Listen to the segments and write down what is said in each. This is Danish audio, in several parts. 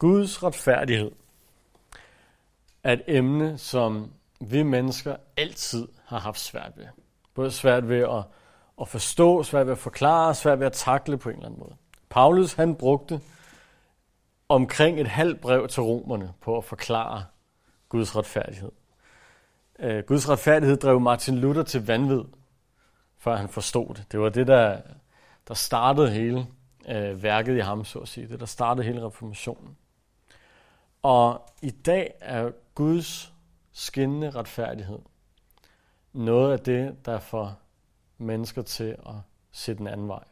Guds retfærdighed er et emne, som vi mennesker altid har haft svært ved. Både svært ved at, at forstå, svært ved at forklare, svært ved at takle på en eller anden måde. Paulus han brugte omkring et halvt brev til romerne på at forklare Guds retfærdighed. Uh, Guds retfærdighed drev Martin Luther til vanvid, før han forstod det. Det var det, der, der startede hele uh, værket i ham, så at sige. Det, der startede hele reformationen. Og i dag er Guds skinnende retfærdighed noget af det, der får mennesker til at se den anden vej.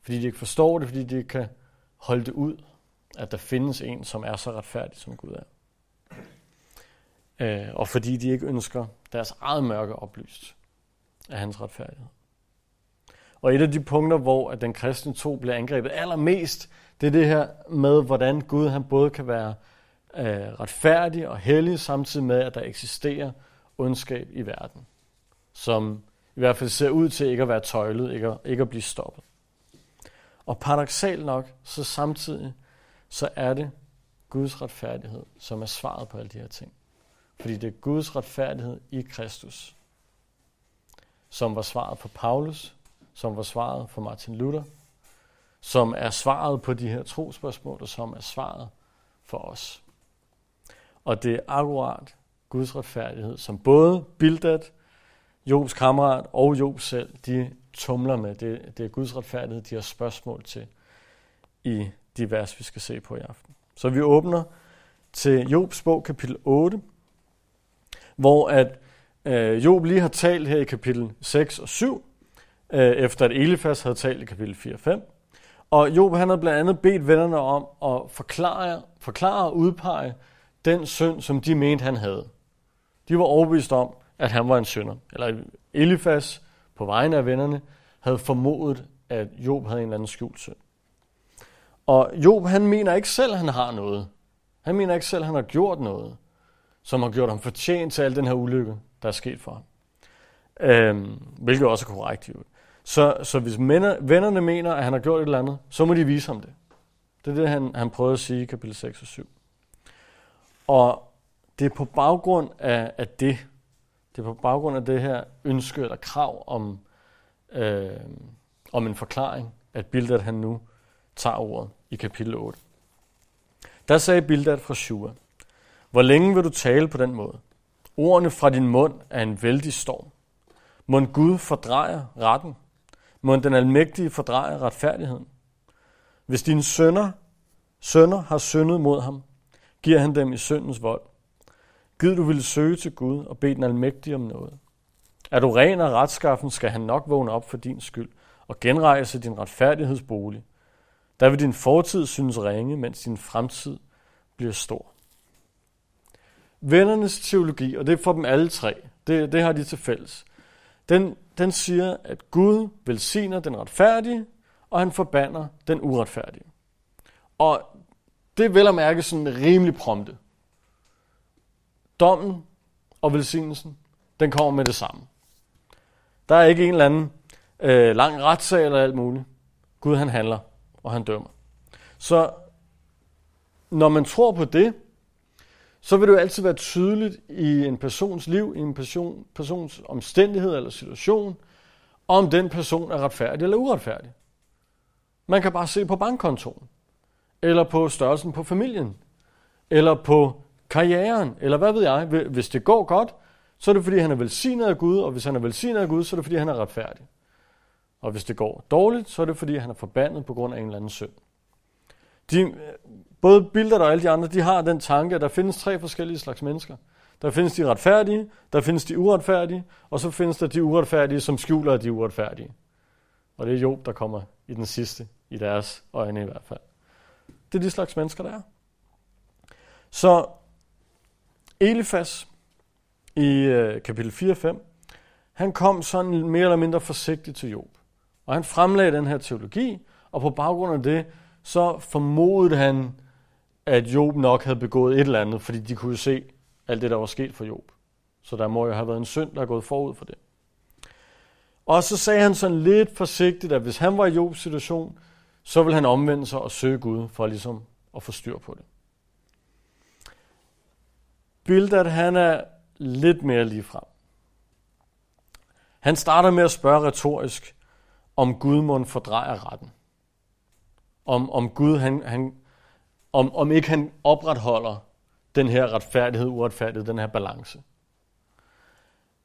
Fordi de ikke forstår det, fordi de ikke kan holde det ud, at der findes en, som er så retfærdig, som Gud er. Øh, og fordi de ikke ønsker deres eget mørke oplyst af hans retfærdighed. Og et af de punkter, hvor at den kristne tro bliver angrebet allermest, det er det her med, hvordan Gud han både kan være øh, retfærdig og hellig, samtidig med, at der eksisterer ondskab i verden, som i hvert fald ser ud til ikke at være tøjlet, ikke at, ikke at blive stoppet. Og paradoxalt nok, så samtidig, så er det Guds retfærdighed, som er svaret på alle de her ting. Fordi det er Guds retfærdighed i Kristus, som var svaret for Paulus, som var svaret for Martin Luther, som er svaret på de her trospørgsmål, og som er svaret for os. Og det er akkurat Guds retfærdighed, som både Bildad, Jobs kammerat og Job selv, de tumler med. Det, det er Guds retfærdighed, de har spørgsmål til i de vers, vi skal se på i aften. Så vi åbner til Jobs bog, kapitel 8, hvor at øh, Job lige har talt her i kapitel 6 og 7, øh, efter at Elifas havde talt i kapitel 4 og 5. Og Job han havde blandt andet bedt vennerne om at forklare, forklare og udpege den synd, som de mente, han havde. De var overbevist om, at han var en synder. Eller Elifas på vegne af vennerne havde formodet, at Job havde en eller anden skjult synd. Og Job, han mener ikke selv, at han har noget. Han mener ikke selv, at han har gjort noget, som har gjort ham fortjent til al den her ulykke, der er sket for ham. Øhm, hvilket også er korrekt, jo. Så, så hvis vennerne mener, at han har gjort et eller andet, så må de vise ham det. Det er det, han, han prøvede at sige i kapitel 6 og 7. Og det er på baggrund af, af det, det er på baggrund af det her ønske eller krav om, øh, om en forklaring, at Bildad han nu tager ordet i kapitel 8. Der sagde Bildad fra Shua, Hvor længe vil du tale på den måde? Ordene fra din mund er en vældig storm. Må Gud fordrejer retten? Må den almægtige fordreje retfærdigheden? Hvis dine sønner, sønner har syndet mod ham, giver han dem i syndens vold. Gid du vil søge til Gud og bede den almægtige om noget. Er du ren og retskaffen, skal han nok vågne op for din skyld og genrejse din retfærdighedsbolig. Der vil din fortid synes ringe, mens din fremtid bliver stor. Vennernes teologi, og det er for dem alle tre, det, det har de til fælles, den, den siger, at Gud velsigner den retfærdige, og han forbander den uretfærdige. Og det er vel at mærke sådan rimelig prompte. Dommen og velsignelsen, den kommer med det samme. Der er ikke en eller anden øh, lang retssag eller alt muligt. Gud han handler, og han dømmer. Så når man tror på det, så vil det jo altid være tydeligt i en persons liv, i en person, persons omstændighed eller situation, om den person er retfærdig eller uretfærdig. Man kan bare se på bankkontoen, eller på størrelsen på familien, eller på karrieren, eller hvad ved jeg. Hvis det går godt, så er det fordi, han er velsignet af Gud, og hvis han er velsignet af Gud, så er det fordi, han er retfærdig. Og hvis det går dårligt, så er det fordi, han er forbandet på grund af en eller anden synd. De, både Bildert og alle de andre, de har den tanke, at der findes tre forskellige slags mennesker. Der findes de retfærdige, der findes de uretfærdige, og så findes der de uretfærdige, som skjuler de uretfærdige. Og det er Job, der kommer i den sidste, i deres øjne i hvert fald. Det er de slags mennesker, der er. Så Elifas i øh, kapitel 4-5, han kom sådan mere eller mindre forsigtigt til Job. Og han fremlagde den her teologi, og på baggrund af det, så formodede han, at Job nok havde begået et eller andet, fordi de kunne se alt det, der var sket for Job. Så der må jo have været en synd, der er gået forud for det. Og så sagde han sådan lidt forsigtigt, at hvis han var i Jobs situation, så ville han omvende sig og søge Gud for ligesom at få styr på det. Bildad, han er lidt mere lige frem. Han starter med at spørge retorisk, om Gud må fordrejer retten. Om, om Gud, han, han, om, om ikke han opretholder den her retfærdighed, uretfærdighed, den her balance.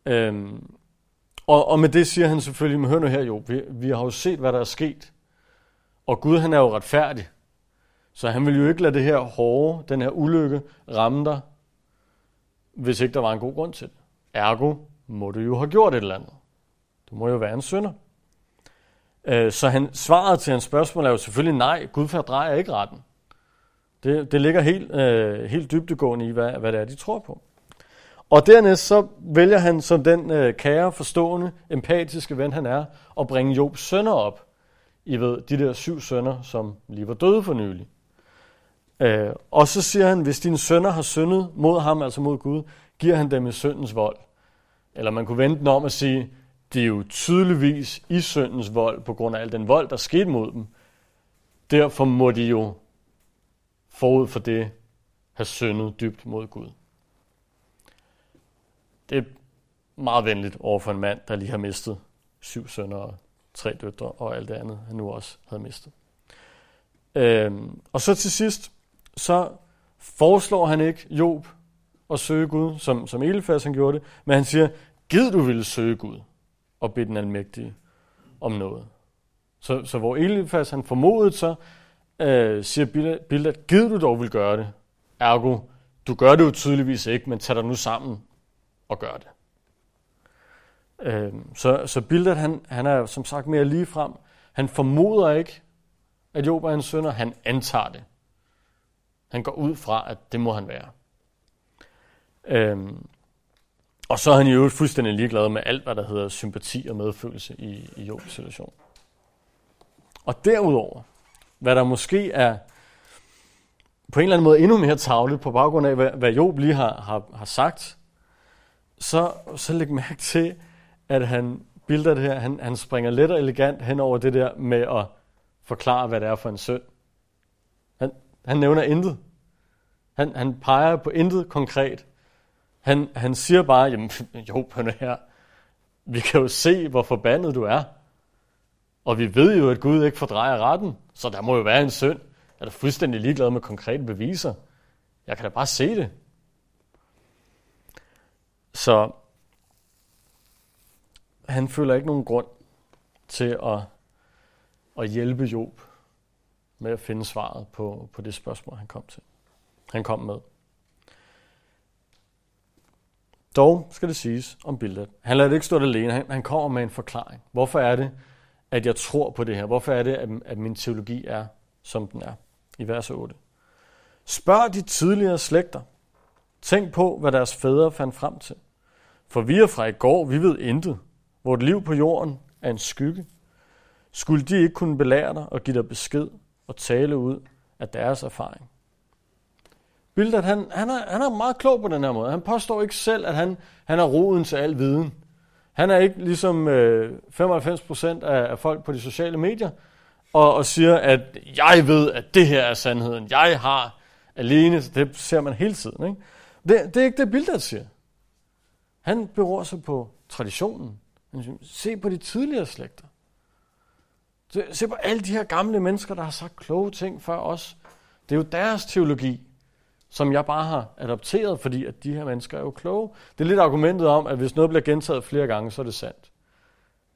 Øhm, og, og med det siger han selvfølgelig, men hør nu her jo, vi, vi har jo set, hvad der er sket. Og Gud, han er jo retfærdig. Så han vil jo ikke lade det her hårde, den her ulykke, ramme dig, hvis ikke der var en god grund til det. Ergo må du jo have gjort et eller andet. Du må jo være en synder. Øh, så han, svaret til hans spørgsmål er jo selvfølgelig nej, Gud fordrejer ikke retten. Det, det ligger helt, øh, helt dybdegående i, hvad, hvad det er, de tror på. Og dernæst så vælger han som den øh, kære, forstående, empatiske ven han er, at bringe Jobs sønner op. I ved, de der syv sønner, som lige var døde for nylig. Øh, og så siger han, hvis dine sønner har syndet mod ham, altså mod Gud, giver han dem i syndens vold. Eller man kunne vente den om at sige, det er jo tydeligvis i syndens vold, på grund af al den vold, der skete mod dem. Derfor må de jo forud for det have syndet dybt mod Gud. Det er meget venligt over for en mand, der lige har mistet syv sønner og tre døtre og alt det andet, han nu også havde mistet. Øhm, og så til sidst, så foreslår han ikke Job at søge Gud, som, som Elifas han gjorde det, men han siger, gid du ville søge Gud og bede den almægtige om noget. Så, så hvor Elifas han formodede så, øh, siger Bildad, givet du dog vil gøre det. Ergo, du gør det jo tydeligvis ikke, men tag dig nu sammen og gør det. Øh, så, så Bildad, han, han er som sagt mere lige frem. Han formoder ikke, at Job er en sønder. Han antager det. Han går ud fra, at det må han være. Øhm, og så er han jo fuldstændig ligeglad med alt, hvad der hedder sympati og medfølelse i, i Jobs situation. Og derudover, hvad der måske er på en eller anden måde endnu mere tavlet på baggrund af, hvad, hvad Job lige har, har, har sagt, så, så læg mærke til, at han bilder det her, han, han springer let og elegant hen over det der med at forklare, hvad det er for en søn. Han, han nævner intet. Han, han peger på intet konkret. Han, han siger bare, jamen Job, på her, vi kan jo se, hvor forbandet du er. Og vi ved jo, at Gud ikke fordrejer retten, så der må jo være en synd. Jeg er da fuldstændig ligeglad med konkrete beviser. Jeg kan da bare se det. Så han føler ikke nogen grund til at, at hjælpe Job med at finde svaret på, på det spørgsmål, han kom til. Han kom med. Dog skal det siges om billedet. Han lader det ikke stå alene. Han, han kommer med en forklaring. Hvorfor er det, at jeg tror på det her? Hvorfor er det, at, at min teologi er, som den er? I vers 8. Spørg de tidligere slægter. Tænk på, hvad deres fædre fandt frem til. For vi er fra i går, vi ved intet. Vort liv på jorden er en skygge. Skulle de ikke kunne belære dig og give dig besked og tale ud af deres erfaring? Bildad, han, han, er, han er meget klog på den her måde. Han påstår ikke selv, at han, han er roden til al viden. Han er ikke ligesom øh, 95% af, af folk på de sociale medier, og, og siger, at jeg ved, at det her er sandheden. Jeg har alene, det ser man hele tiden. Ikke? Det, det er ikke det, Bildad siger. Han beror sig på traditionen. Han siger, se på de tidligere slægter. Se på alle de her gamle mennesker, der har sagt kloge ting før os. Det er jo deres teologi, som jeg bare har adopteret, fordi at de her mennesker er jo kloge. Det er lidt argumentet om, at hvis noget bliver gentaget flere gange, så er det sandt.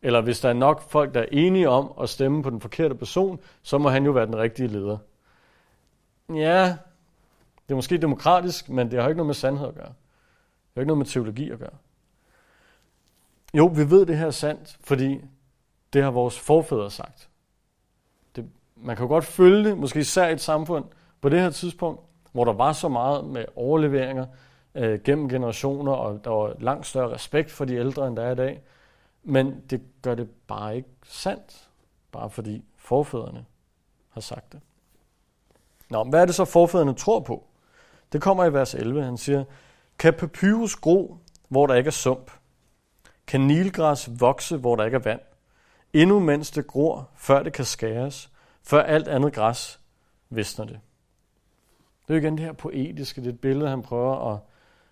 Eller hvis der er nok folk, der er enige om at stemme på den forkerte person, så må han jo være den rigtige leder. Ja, det er måske demokratisk, men det har ikke noget med sandhed at gøre. Det har ikke noget med teologi at gøre. Jo, vi ved det her er sandt, fordi det har vores forfædre sagt. Det, man kan jo godt følge det, måske især i et samfund på det her tidspunkt, hvor der var så meget med overleveringer øh, gennem generationer, og der var langt større respekt for de ældre, end der er i dag. Men det gør det bare ikke sandt, bare fordi forfædrene har sagt det. Nå, hvad er det så forfædrene tror på? Det kommer i vers 11. Han siger, kan papyrus gro, hvor der ikke er sump? Kan nilgræs vokse, hvor der ikke er vand? Endnu mens det gror, før det kan skæres, før alt andet græs visner det. Det er jo igen det her poetiske, det er et billede, han prøver at,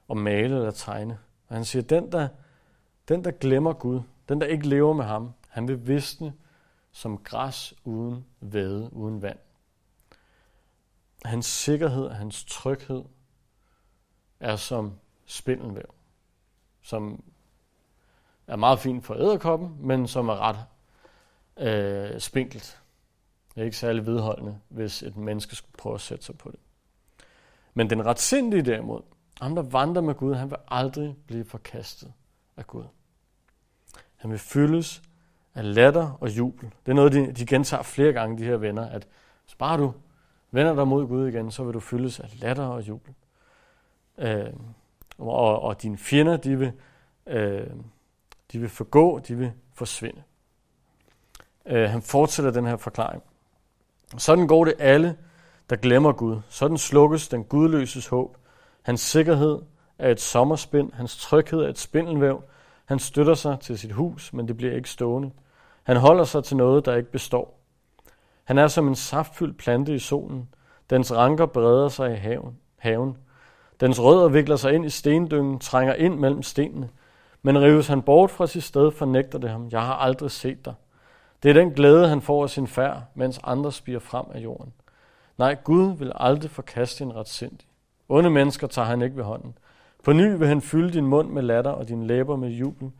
at male eller tegne. Og han siger, den der, den der glemmer Gud, den der ikke lever med ham, han vil visne som græs uden væde, uden vand. Hans sikkerhed, hans tryghed er som spindelvæv, som er meget fint for æderkoppen, men som er ret øh, spinkelt. Det er ikke særlig vedholdende, hvis et menneske skulle prøve at sætte sig på det. Men den retsindige derimod, ham der vandrer med Gud, han vil aldrig blive forkastet af Gud. Han vil fyldes af latter og jubel. Det er noget, de, de gentager flere gange, de her venner, at sparer du vender dig mod Gud igen, så vil du fyldes af latter og jubel. Øh, og, og dine fjender, de vil, øh, de vil forgå, de vil forsvinde. Øh, han fortsætter den her forklaring. Sådan går det alle, der glemmer Gud. Sådan slukkes den gudløses håb. Hans sikkerhed er et sommerspind, hans tryghed er et spindelvæv. Han støtter sig til sit hus, men det bliver ikke stående. Han holder sig til noget, der ikke består. Han er som en saftfyldt plante i solen. Dens ranker breder sig i haven. haven. Dens rødder vikler sig ind i stendyngen, trænger ind mellem stenene. Men rives han bort fra sit sted, fornægter det ham. Jeg har aldrig set dig. Det er den glæde, han får af sin færd, mens andre spiger frem af jorden. Nej, Gud vil aldrig forkaste en retsindig. Onde mennesker tager han ikke ved hånden. På ny vil han fylde din mund med latter og din læber med jubel.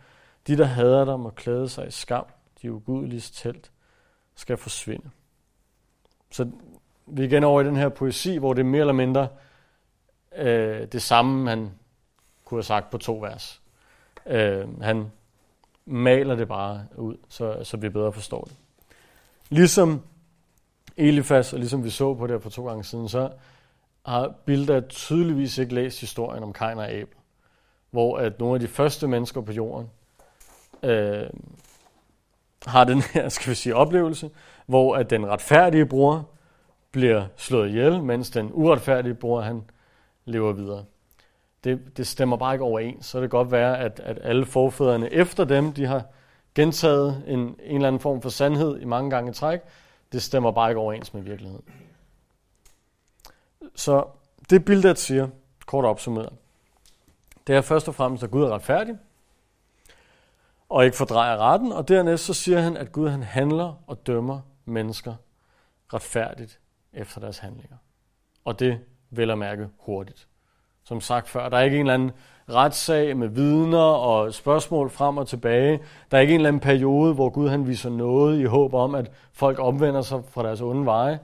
De, der hader dig, må klæde sig i skam. De ugudeliges telt skal forsvinde. Så vi er igen over i den her poesi, hvor det er mere eller mindre øh, det samme, han kunne have sagt på to vers. Øh, han maler det bare ud, så, så vi bedre forstår det. Ligesom Elifas, og ligesom vi så på det her for to gange siden, så har Bilda tydeligvis ikke læst historien om Kain og Abel, hvor at nogle af de første mennesker på jorden øh, har den her, skal vi sige, oplevelse, hvor at den retfærdige bror bliver slået ihjel, mens den uretfærdige bror, han lever videre. Det, det stemmer bare ikke overens. Så det kan godt være, at, at alle forfædrene efter dem, de har gentaget en, en eller anden form for sandhed i mange gange i træk. Det stemmer bare ikke overens med virkeligheden. Så det Bildad siger, kort opsummeret, det er først og fremmest, at Gud er retfærdig, og ikke fordrejer retten, og dernæst så siger han, at Gud han handler og dømmer mennesker retfærdigt efter deres handlinger. Og det vil at mærke hurtigt. Som sagt før, der er ikke en eller anden retssag med vidner og spørgsmål frem og tilbage. Der er ikke en eller anden periode, hvor Gud han viser noget i håb om, at folk omvender sig fra deres onde veje.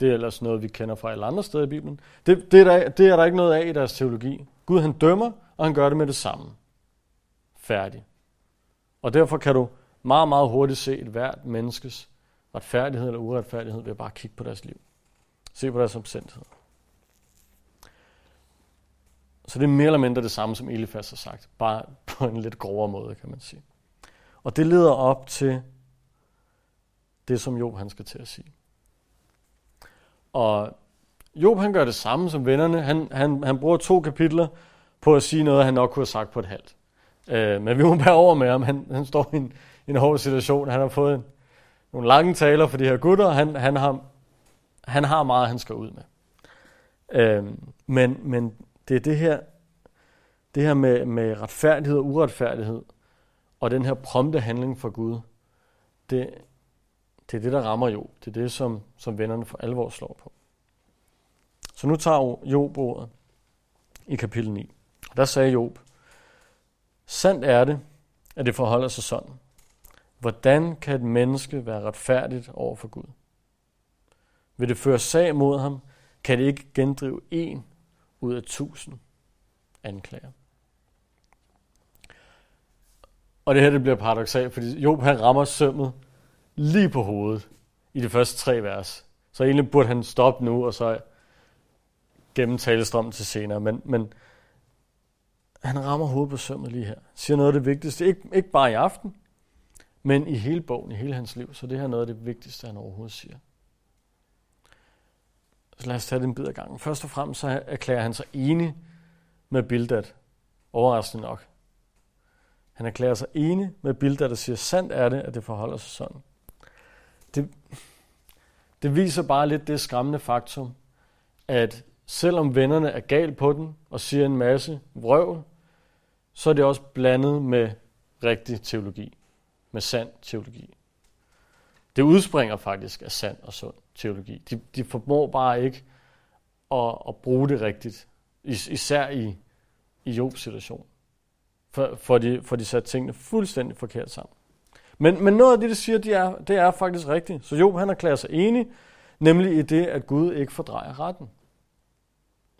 Det er ellers noget, vi kender fra alle andre steder i Bibelen. Det, det, er der, det er der ikke noget af i deres teologi. Gud han dømmer, og han gør det med det samme. Færdig. Og derfor kan du meget, meget hurtigt se et hvert menneskes retfærdighed eller uretfærdighed ved at bare kigge på deres liv. Se på deres omstændigheder. Så det er mere eller mindre det samme, som Elifas har sagt, bare på en lidt grovere måde, kan man sige. Og det leder op til det, som Job han skal til at sige. Og Job han gør det samme som vennerne. Han, han, han bruger to kapitler på at sige noget, han nok kunne have sagt på et halvt. Øh, men vi må bære over med ham. Han, han står i en, en hård situation. Han har fået en, nogle lange taler for de her gutter. Han, han, har, han har meget, han skal ud med. Øh, men, men det er det her, det her med, med retfærdighed og uretfærdighed, og den her prompte handling for Gud, det, det er det, der rammer Job. Det er det, som, som vennerne for alvor slår på. Så nu tager Job ordet i kapitel 9. Og der sagde Job, Sandt er det, at det forholder sig sådan. Hvordan kan et menneske være retfærdigt over for Gud? Vil det føre sag mod ham, kan det ikke gendrive en ud af tusind anklager. Og det her det bliver paradoxalt, fordi Job han rammer sømmet lige på hovedet i de første tre vers. Så egentlig burde han stoppe nu, og så gennem strøm til senere. Men, men han rammer hovedet på sømmet lige her. Siger noget af det vigtigste, ikke, ikke bare i aften, men i hele bogen, i hele hans liv. Så det her er noget af det vigtigste, han overhovedet siger. Så lad os tage den bid af gangen. Først og fremmest så erklærer han sig enig med Bildad. Overraskende nok. Han erklærer sig enig med Bildad og siger, sandt er det, at det forholder sig sådan. Det, det viser bare lidt det skræmmende faktum, at selvom vennerne er gal på den og siger en masse vrøvl, så er det også blandet med rigtig teologi, med sand teologi. Det udspringer faktisk af sand og sund teologi. De, de formår bare ikke at, at bruge det rigtigt, Is, især i, i Jobs situation. For, for, de, for de sat tingene fuldstændig forkert sammen. Men, men noget af det, de siger, de er, det er faktisk rigtigt. Så Job han erklærer sig enig, nemlig i det, at Gud ikke fordrejer retten.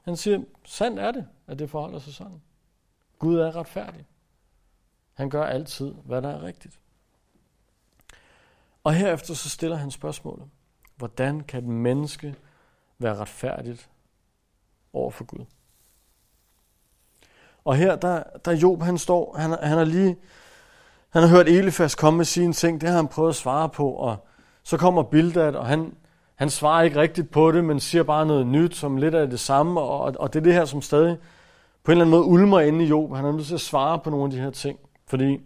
Han siger, sandt er det, at det forholder sig sådan. Gud er retfærdig. Han gør altid, hvad der er rigtigt. Og herefter så stiller han spørgsmålet, hvordan kan et menneske være retfærdigt over for Gud? Og her, der, der Job, han står, han, han har lige, han har hørt Elifas komme med sine ting, det har han prøvet at svare på, og så kommer Bildad, og han, han svarer ikke rigtigt på det, men siger bare noget nyt, som lidt af det samme, og, og det er det her, som stadig på en eller anden måde ulmer inde i Job. Han er nødt til at svare på nogle af de her ting. Fordi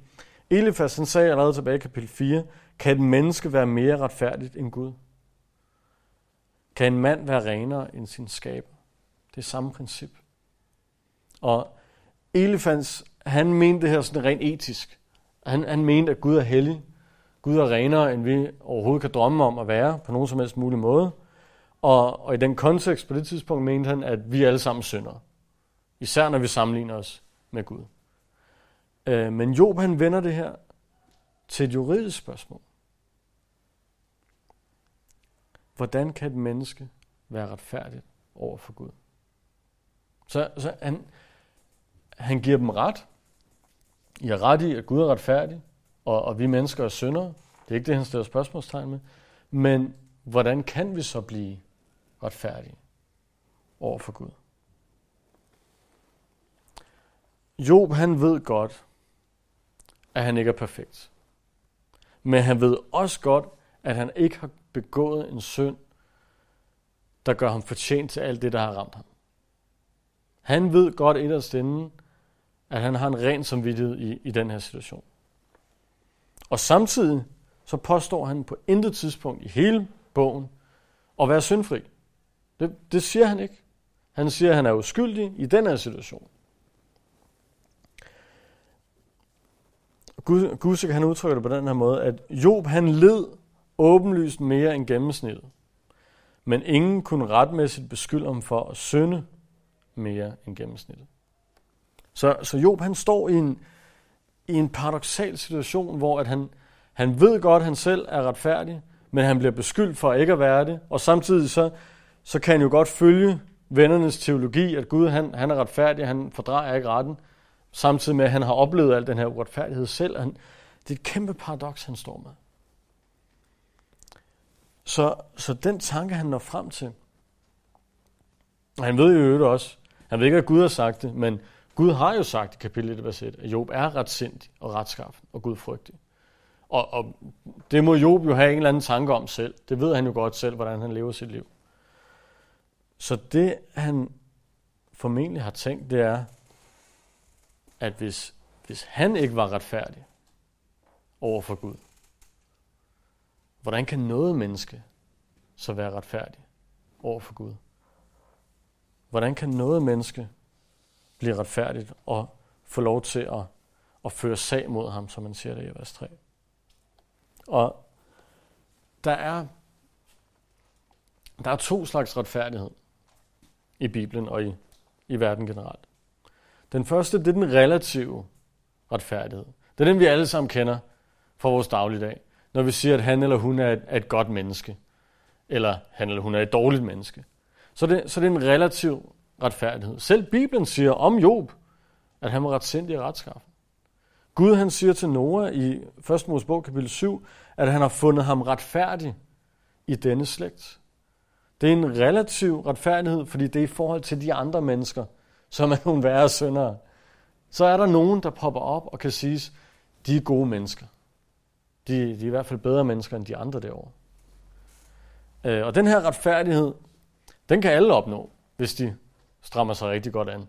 Elifas, han sagde allerede tilbage i kapitel 4, kan et menneske være mere retfærdigt end Gud? Kan en mand være renere end sin skaber? Det er samme princip. Og Elefants, han mente det her sådan rent etisk. Han, han mente, at Gud er hellig. Gud er renere, end vi overhovedet kan drømme om at være på nogen som helst mulig måde. Og, og i den kontekst på det tidspunkt mente han, at vi alle sammen synder. Især når vi sammenligner os med Gud. Øh, men Job han vender det her til et juridisk spørgsmål. Hvordan kan et menneske være retfærdigt over for Gud? Så, så han, han giver dem ret. I er ret i, at Gud er retfærdig, og, og vi mennesker er syndere. Det er ikke det, han stiller spørgsmålstegn med. Men hvordan kan vi så blive retfærdige over for Gud? Job, han ved godt, at han ikke er perfekt. Men han ved også godt, at han ikke har begået en synd, der gør ham fortjent til alt det, der har ramt ham. Han ved godt inderst inden, at han har en ren samvittighed i, i den her situation. Og samtidig så påstår han på intet tidspunkt i hele bogen at være syndfri. Det, det siger han ikke. Han siger, at han er uskyldig i den her situation. Gud, Gud han udtrykker det på den her måde, at Job han led åbenlyst mere end gennemsnittet. Men ingen kunne retmæssigt beskylde ham for at synde mere end gennemsnittet. Så, så Job han står i en, i en paradoxal situation, hvor at han, han ved godt, at han selv er retfærdig, men han bliver beskyldt for ikke at være det, og samtidig så, så kan han jo godt følge vennernes teologi, at Gud han, han er retfærdig, han fordrejer ikke retten, samtidig med, at han har oplevet al den her uretfærdighed selv. Han, det er et kæmpe paradoks, han står med. Så, så den tanke, han når frem til, og han ved jo også, han ved ikke, at Gud har sagt det, men Gud har jo sagt i kapitel 1, vers 1, at Job er retsindig og retskaffen og gudfrygtig. Og, og det må Job jo have en eller anden tanke om selv. Det ved han jo godt selv, hvordan han lever sit liv. Så det, han formentlig har tænkt, det er, at hvis, hvis han ikke var retfærdig over for Gud, hvordan kan noget menneske så være retfærdig over for Gud? Hvordan kan noget menneske blive retfærdigt og få lov til at, at føre sag mod ham, som man siger det i vers 3? Og der er, der er to slags retfærdighed i Bibelen og i, i verden generelt. Den første, det er den relative retfærdighed. Det er den, vi alle sammen kender fra vores dagligdag. Når vi siger, at han eller hun er et, er et godt menneske, eller han eller hun er et dårligt menneske. Så det, så det er en relativ retfærdighed. Selv Bibelen siger om Job, at han var retsindig og retskaffen. Gud han siger til Noah i 1. Mosebog kapitel 7, at han har fundet ham retfærdig i denne slægt. Det er en relativ retfærdighed, fordi det er i forhold til de andre mennesker, som er nogle værre syndere. Så er der nogen, der popper op og kan siges, de er gode mennesker. De, de er i hvert fald bedre mennesker end de andre derovre. Øh, og den her retfærdighed, den kan alle opnå, hvis de strammer sig rigtig godt an.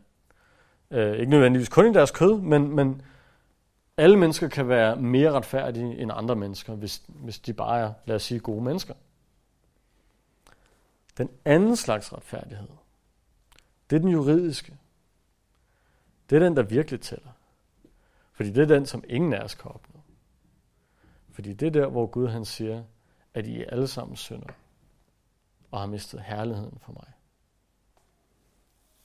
Øh, ikke nødvendigvis kun i deres kød, men, men alle mennesker kan være mere retfærdige end andre mennesker, hvis, hvis de bare er, lad os sige, gode mennesker. Den anden slags retfærdighed, det er den juridiske. Det er den, der virkelig tæller. Fordi det er den, som ingen af os kan opnå. Fordi det er der, hvor Gud han siger, at I er alle sammen synder og har mistet herligheden for mig.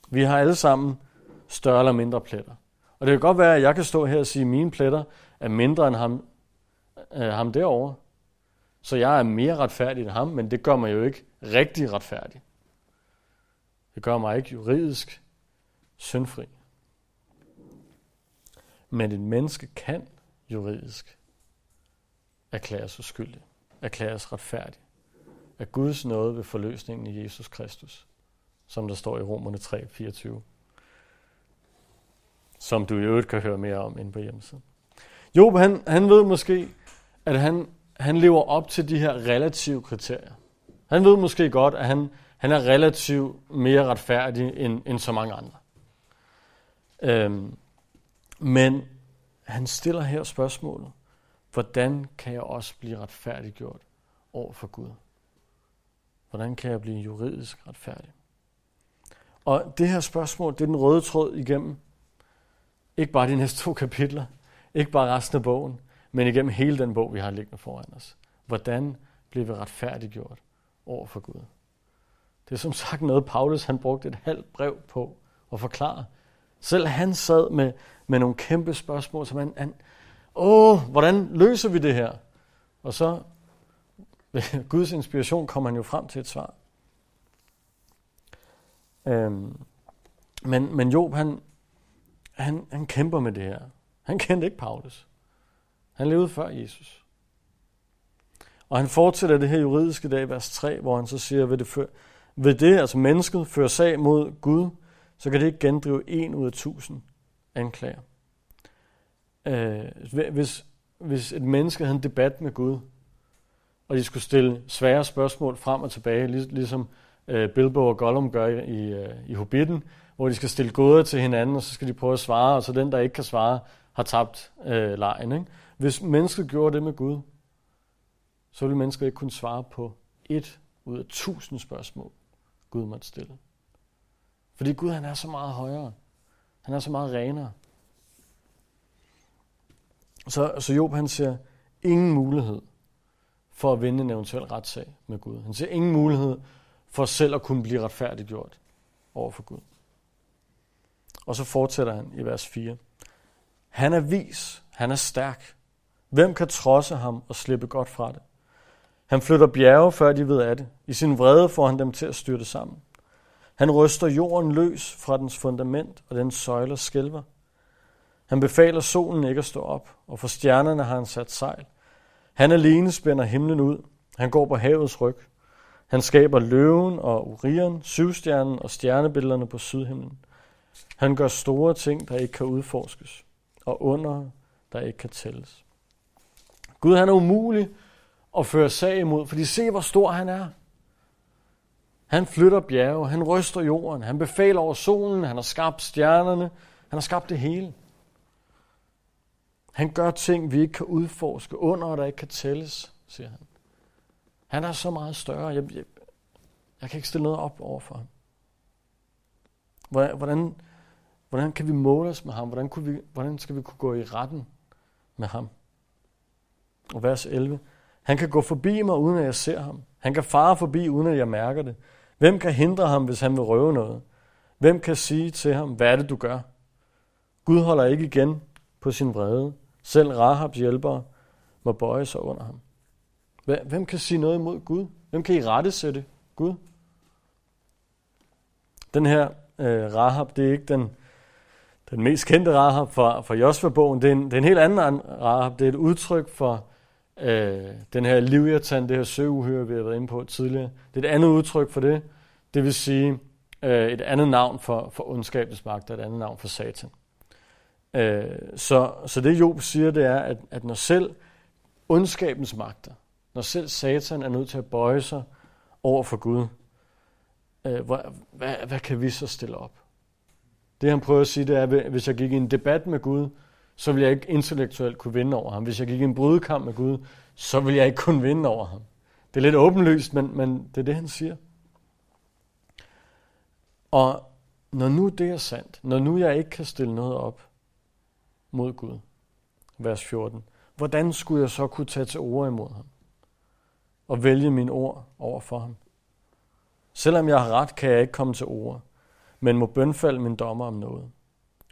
Vi har alle sammen større eller mindre pletter. Og det kan godt være, at jeg kan stå her og sige, at mine pletter er mindre end ham, øh, ham derovre. Så jeg er mere retfærdig end ham, men det gør mig jo ikke rigtig retfærdig. Det gør mig ikke juridisk syndfri. Men et menneske kan juridisk erklæres uskyldig, erklæres retfærdig af Guds nåde ved forløsningen i Jesus Kristus, som der står i Romerne 3, 24 som du i øvrigt kan høre mere om inde på hjemmesiden. Job, han, han ved måske, at han, han lever op til de her relative kriterier. Han ved måske godt, at han, han er relativt mere retfærdig end, end så mange andre. Øhm, men han stiller her spørgsmålet, hvordan kan jeg også blive retfærdiggjort over for Gud? Hvordan kan jeg blive juridisk retfærdig? Og det her spørgsmål, det er den røde tråd igennem ikke bare de næste to kapitler, ikke bare resten af bogen, men igennem hele den bog, vi har liggende foran os. Hvordan bliver vi retfærdiggjort over for Gud? Det er som sagt noget, Paulus han brugte et halvt brev på at forklare. Selv han sad med, med nogle kæmpe spørgsmål, som han, han åh, hvordan løser vi det her? Og så ved Guds inspiration kommer han jo frem til et svar. Øhm, men, men Job, han, han, han kæmper med det her. Han kendte ikke Paulus. Han levede før Jesus. Og han fortsætter det her juridiske dag, vers 3, hvor han så siger, ved det, før, ved det altså mennesket fører sag mod Gud, så kan det ikke gendrive en ud af tusind anklager. Øh, hvis, hvis et menneske havde en debat med Gud, og de skulle stille svære spørgsmål frem og tilbage, ligesom øh, Bilbo og Gollum gør i, øh, i Hobbiten, hvor de skal stille gåder til hinanden, og så skal de prøve at svare, og så den, der ikke kan svare, har tabt øh, lejen. Ikke? Hvis mennesket gjorde det med Gud, så ville mennesket ikke kunne svare på et ud af tusind spørgsmål, Gud måtte stille. Fordi Gud han er så meget højere. Han er så meget renere. Så, så Job han ser ingen mulighed for at vinde en eventuel retssag med Gud. Han ser ingen mulighed for selv at kunne blive retfærdiggjort over for Gud. Og så fortsætter han i vers 4. Han er vis, han er stærk. Hvem kan trodse ham og slippe godt fra det? Han flytter bjerge, før de ved af det. I sin vrede får han dem til at styrte sammen. Han ryster jorden løs fra dens fundament, og den søjler skælver. Han befaler solen ikke at stå op, og for stjernerne har han sat sejl. Han alene spænder himlen ud. Han går på havets ryg. Han skaber løven og urieren, syvstjernen og stjernebillederne på sydhimlen. Han gør store ting, der ikke kan udforskes, og under, der ikke kan tælles. Gud han er umulig at føre sag imod, fordi se, hvor stor han er. Han flytter bjerge, han ryster jorden, han befaler over solen, han har skabt stjernerne, han har skabt det hele. Han gør ting, vi ikke kan udforske, under der ikke kan tælles, siger han. Han er så meget større. Jeg, jeg, jeg kan ikke stille noget op over for ham. Hvordan, hvordan kan vi måle os med ham? Hvordan, kunne vi, hvordan skal vi kunne gå i retten med ham? Og vers 11. Han kan gå forbi mig, uden at jeg ser ham. Han kan fare forbi, uden at jeg mærker det. Hvem kan hindre ham, hvis han vil røve noget? Hvem kan sige til ham, hvad er det, du gør? Gud holder ikke igen på sin vrede. Selv Rahabs hjælpere må bøje sig under ham. Hvem kan sige noget imod Gud? Hvem kan i rette sætte Gud? Den her øh, Rahab, det er ikke den, den mest kendte Rahab fra, fra Josva-bogen. Det, er en, det er en helt anden Rahab. Det er et udtryk for øh, den her livjertand, det her søuhyre, vi har været inde på tidligere. Det er et andet udtryk for det. Det vil sige øh, et andet navn for, for ondskabens magt, og et andet navn for Satan. Øh, så, så det Job siger, det er, at, at når selv ondskabens magter, når selv Satan er nødt til at bøje sig over for Gud, øh, hvad, hvad, hvad kan vi så stille op? Det han prøver at sige, det er, at hvis jeg gik i en debat med Gud, så ville jeg ikke intellektuelt kunne vinde over ham. Hvis jeg gik i en brydekamp med Gud, så ville jeg ikke kunne vinde over ham. Det er lidt åbenlyst, men, men det er det, han siger. Og når nu det er sandt, når nu jeg ikke kan stille noget op mod Gud, vers 14, hvordan skulle jeg så kunne tage til ord imod ham og vælge mine ord over for ham? Selvom jeg har ret, kan jeg ikke komme til ord, men må bønfalde min dommer om noget.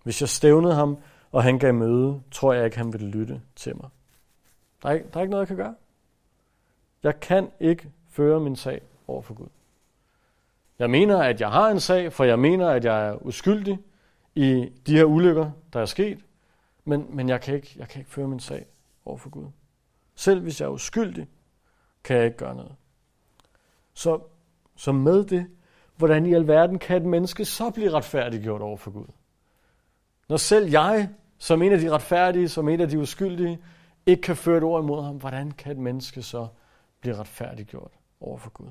Hvis jeg stævnede ham, og han gav møde, tror jeg ikke, han ville lytte til mig. Der er, ikke, der er ikke noget, jeg kan gøre. Jeg kan ikke føre min sag over for Gud. Jeg mener, at jeg har en sag, for jeg mener, at jeg er uskyldig i de her ulykker, der er sket, men, men jeg, kan ikke, jeg kan ikke føre min sag over for Gud. Selv hvis jeg er uskyldig, kan jeg ikke gøre noget. Så, så med det, hvordan i alverden kan et menneske så blive retfærdiggjort over for Gud? Når selv jeg, som en af de retfærdige, som en af de uskyldige, ikke kan føre et ord imod ham, hvordan kan et menneske så blive retfærdiggjort over for Gud?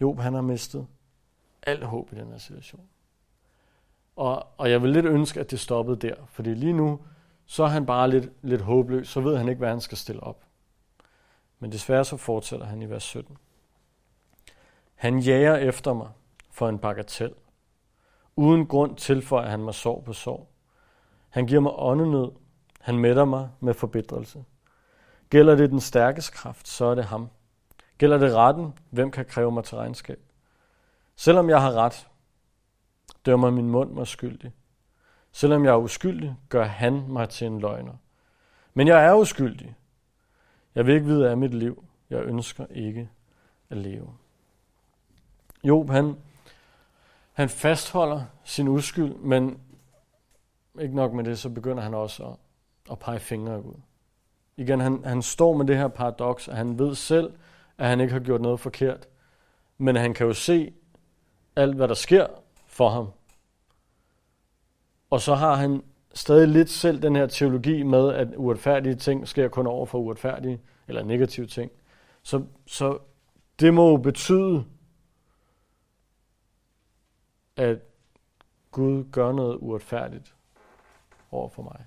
Job, han har mistet alt håb i den her situation. Og, og jeg vil lidt ønske, at det stoppede der, fordi lige nu, så er han bare lidt, lidt håbløs, så ved han ikke, hvad han skal stille op. Men desværre så fortsætter han i vers 17. Han jager efter mig for en bagatel. Uden grund tilføjer han mig sorg på sorg. Han giver mig åndenød. Han mætter mig med forbedrelse. Gælder det den stærkes kraft, så er det ham. Gælder det retten, hvem kan kræve mig til regnskab? Selvom jeg har ret, dømmer min mund mig skyldig. Selvom jeg er uskyldig, gør han mig til en løgner. Men jeg er uskyldig. Jeg vil ikke vide af mit liv. Jeg ønsker ikke at leve. Job, han, han fastholder sin uskyld, men ikke nok med det, så begynder han også at, at pege fingre ud. Igen, han, han står med det her paradoks, at han ved selv, at han ikke har gjort noget forkert. Men han kan jo se alt, hvad der sker for ham. Og så har han stadig lidt selv den her teologi med, at uretfærdige ting sker kun over for uretfærdige, eller negative ting. Så, så det må jo betyde, at Gud gør noget uretfærdigt over for mig.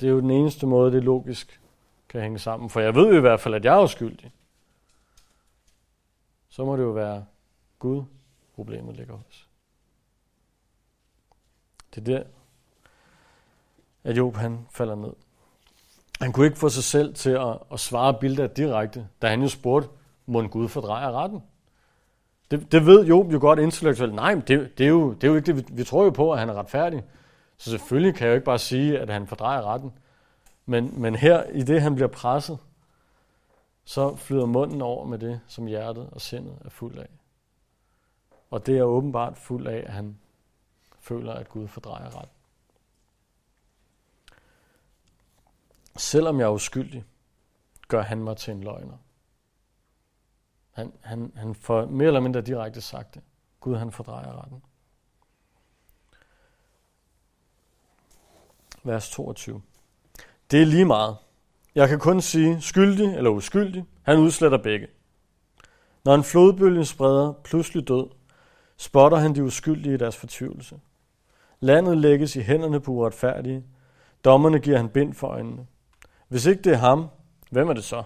Det er jo den eneste måde, det logisk kan hænge sammen. For jeg ved jo i hvert fald, at jeg er uskyldig. Så må det jo være Gud, problemet ligger hos. Det er der, at Job han falder ned. Han kunne ikke få sig selv til at, at svare Bilda direkte, da han jo spurgte, må en Gud fordreje retten? Det, det ved Job jo godt intellektuelt. Nej, men det, det, er jo, det er jo ikke det. Vi, vi tror jo på, at han er retfærdig. Så selvfølgelig kan jeg jo ikke bare sige, at han fordrejer retten. Men, men her, i det han bliver presset, så flyder munden over med det, som hjertet og sindet er fuld af. Og det er åbenbart fuld af, at han føler, at Gud fordrejer ret. Selvom jeg er uskyldig, gør han mig til en løgner. Han, han, han får mere eller mindre direkte sagt det. Gud han fordrejer retten. Vers 22. Det er lige meget. Jeg kan kun sige skyldig eller uskyldig. Han udsletter begge. Når en flodbølge spreder pludselig død, spotter han de uskyldige i deres fortvivlelse. Landet lægges i hænderne på uretfærdige. Dommerne giver han bind for øjnene. Hvis ikke det er ham, hvem er det så?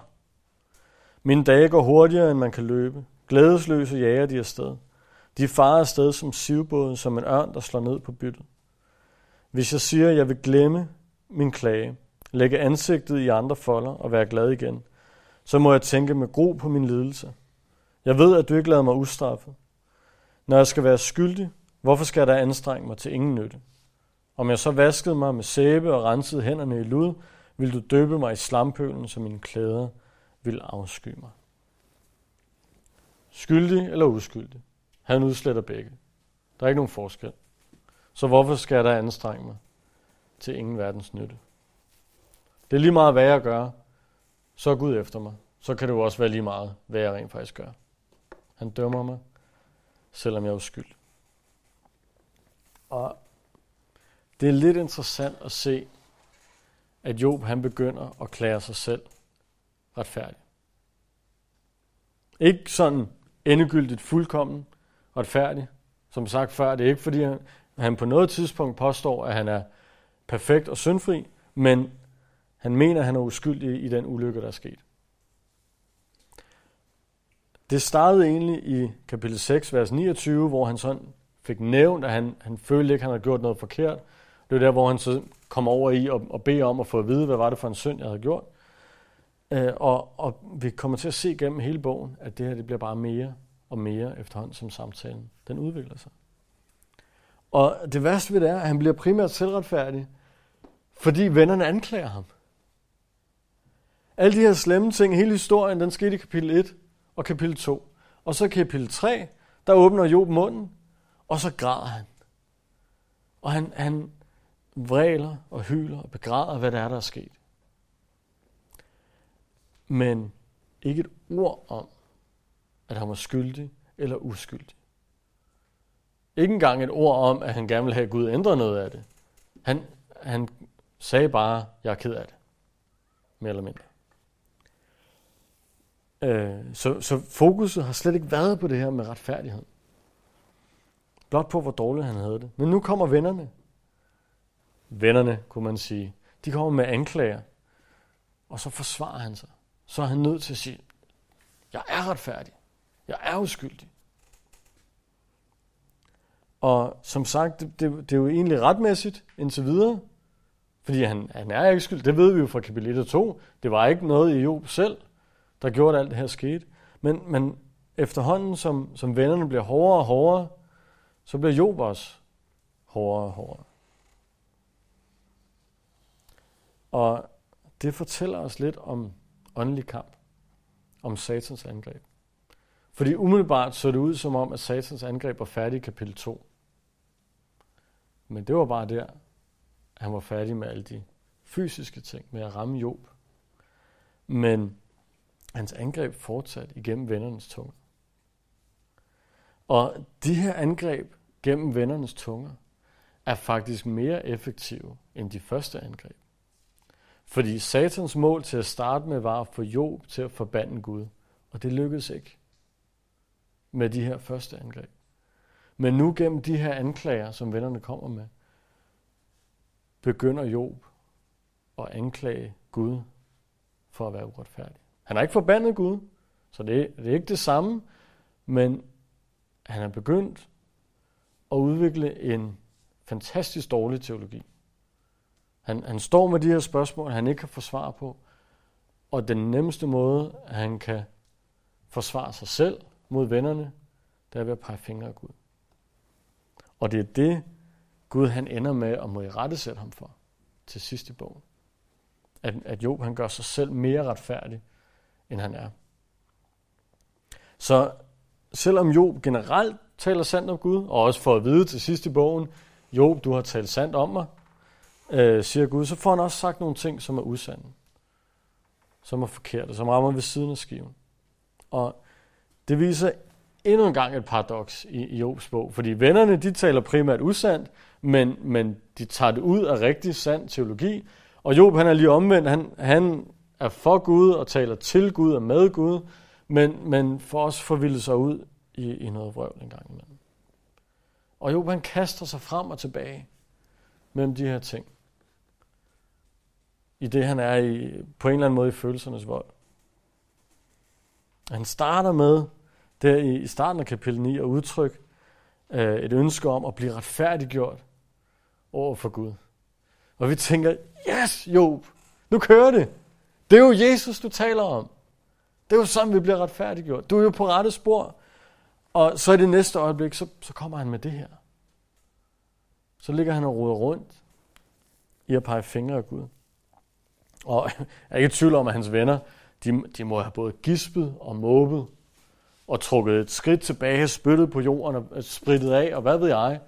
Mine dage går hurtigere, end man kan løbe. Glædesløse jager de afsted. De farer afsted som sivbåden, som en ørn, der slår ned på byttet. Hvis jeg siger, at jeg vil glemme min klage, lægge ansigtet i andre folder og være glad igen, så må jeg tænke med gro på min lidelse. Jeg ved, at du ikke lader mig ustraffet. Når jeg skal være skyldig, hvorfor skal der anstrenge mig til ingen nytte? Om jeg så vaskede mig med sæbe og rensede hænderne i lud, vil du døbe mig i slampølen, så mine klæder vil afsky mig. Skyldig eller uskyldig? Han udsletter begge. Der er ikke nogen forskel. Så hvorfor skal jeg da anstrenge mig til ingen verdens nytte? Det er lige meget, hvad jeg gør, så er Gud efter mig. Så kan det jo også være lige meget, hvad jeg rent faktisk gør. Han dømmer mig, selvom jeg er uskyld. Og det er lidt interessant at se, at Job han begynder at klære sig selv retfærdig. Ikke sådan endegyldigt fuldkommen retfærdig. Som sagt før, det er ikke fordi, han på noget tidspunkt påstår, at han er perfekt og syndfri, men han mener, at han er uskyldig i den ulykke, der er sket det startede egentlig i kapitel 6, vers 29, hvor han sådan fik nævnt, at han, han følte ikke, at han havde gjort noget forkert. Det er der, hvor han så kom over i og, og bede om at få at vide, hvad var det for en synd, jeg havde gjort. Øh, og, og vi kommer til at se gennem hele bogen, at det her det bliver bare mere og mere efterhånden, som samtalen den udvikler sig. Og det værste ved det er, at han bliver primært selvretfærdig, fordi vennerne anklager ham. Alle de her slemme ting, hele historien, den skete i kapitel 1 og kapitel 2. Og så kapitel 3, der åbner Job munden, og så græder han. Og han, han vræler og hyler og begræder, hvad der er, der er sket. Men ikke et ord om, at han var skyldig eller uskyldig. Ikke engang et ord om, at han gerne ville have, at Gud ændre noget af det. Han, han sagde bare, jeg er ked af det. Mere eller mindre. Øh, så, så fokuset har slet ikke været på det her med retfærdighed. Blot på, hvor dårligt han havde det. Men nu kommer vennerne. Vennerne, kunne man sige. De kommer med anklager. Og så forsvarer han sig. Så er han nødt til at sige, jeg er retfærdig. Jeg er uskyldig. Og som sagt, det, det, det er jo egentlig retmæssigt indtil videre, fordi han, han er ikke skyld. Det ved vi jo fra kapitel 1 og 2. Det var ikke noget i Job selv, der gjorde, at alt det her skete. Men, men efterhånden, som, som vennerne bliver hårdere og hårdere, så bliver Job også hårdere og hårdere. Og det fortæller os lidt om åndelig kamp, om satans angreb. Fordi umiddelbart så det ud som om, at satans angreb var færdig i kapitel 2. Men det var bare der, at han var færdig med alle de fysiske ting, med at ramme Job. Men hans angreb fortsat igennem vennernes tunge. Og de her angreb gennem vennernes tunger er faktisk mere effektive end de første angreb. Fordi Satans mål til at starte med var at få Job til at forbande Gud. Og det lykkedes ikke med de her første angreb. Men nu gennem de her anklager, som vennerne kommer med, begynder Job at anklage Gud for at være uretfærdig. Han har ikke forbandet Gud, så det, er, det er ikke det samme, men han er begyndt at udvikle en fantastisk dårlig teologi. Han, han står med de her spørgsmål, han ikke kan få svar på, og den nemmeste måde, at han kan forsvare sig selv mod vennerne, det er ved at pege fingre af Gud. Og det er det, Gud han ender med at må i rette sætte ham for til sidst i bogen. At, at Job han gør sig selv mere retfærdig, end han er. Så selvom Job generelt taler sandt om Gud, og også får at vide til sidst i bogen, Job, du har talt sandt om mig, øh, siger Gud, så får han også sagt nogle ting, som er usande, som er forkerte, som rammer ved siden af skiven. Og det viser endnu en gang et paradoks i, i Jobs bog, fordi vennerne, de taler primært usandt, men, men de tager det ud af rigtig sand teologi, og Job, han er lige omvendt, han, han er for Gud og taler til Gud og med Gud, men, men for os forvildet sig ud i, i noget vrøvl en gang imellem. Og Job, han kaster sig frem og tilbage mellem de her ting. I det, han er i, på en eller anden måde i følelsernes vold. Han starter med, der i starten af kapitel 9, at udtrykke øh, et ønske om at blive retfærdiggjort over for Gud. Og vi tænker, yes, Job, nu kører det. Det er jo Jesus, du taler om. Det er jo sådan, vi bliver retfærdiggjort. Du er jo på rette spor. Og så i det næste øjeblik, så, så kommer han med det her. Så ligger han og roder rundt i at pege fingre af Gud. Og jeg er ikke i tvivl om, at hans venner, de, de må have både gispet og måbet, og trukket et skridt tilbage, spyttet på jorden og øh, spritet af, og hvad ved jeg.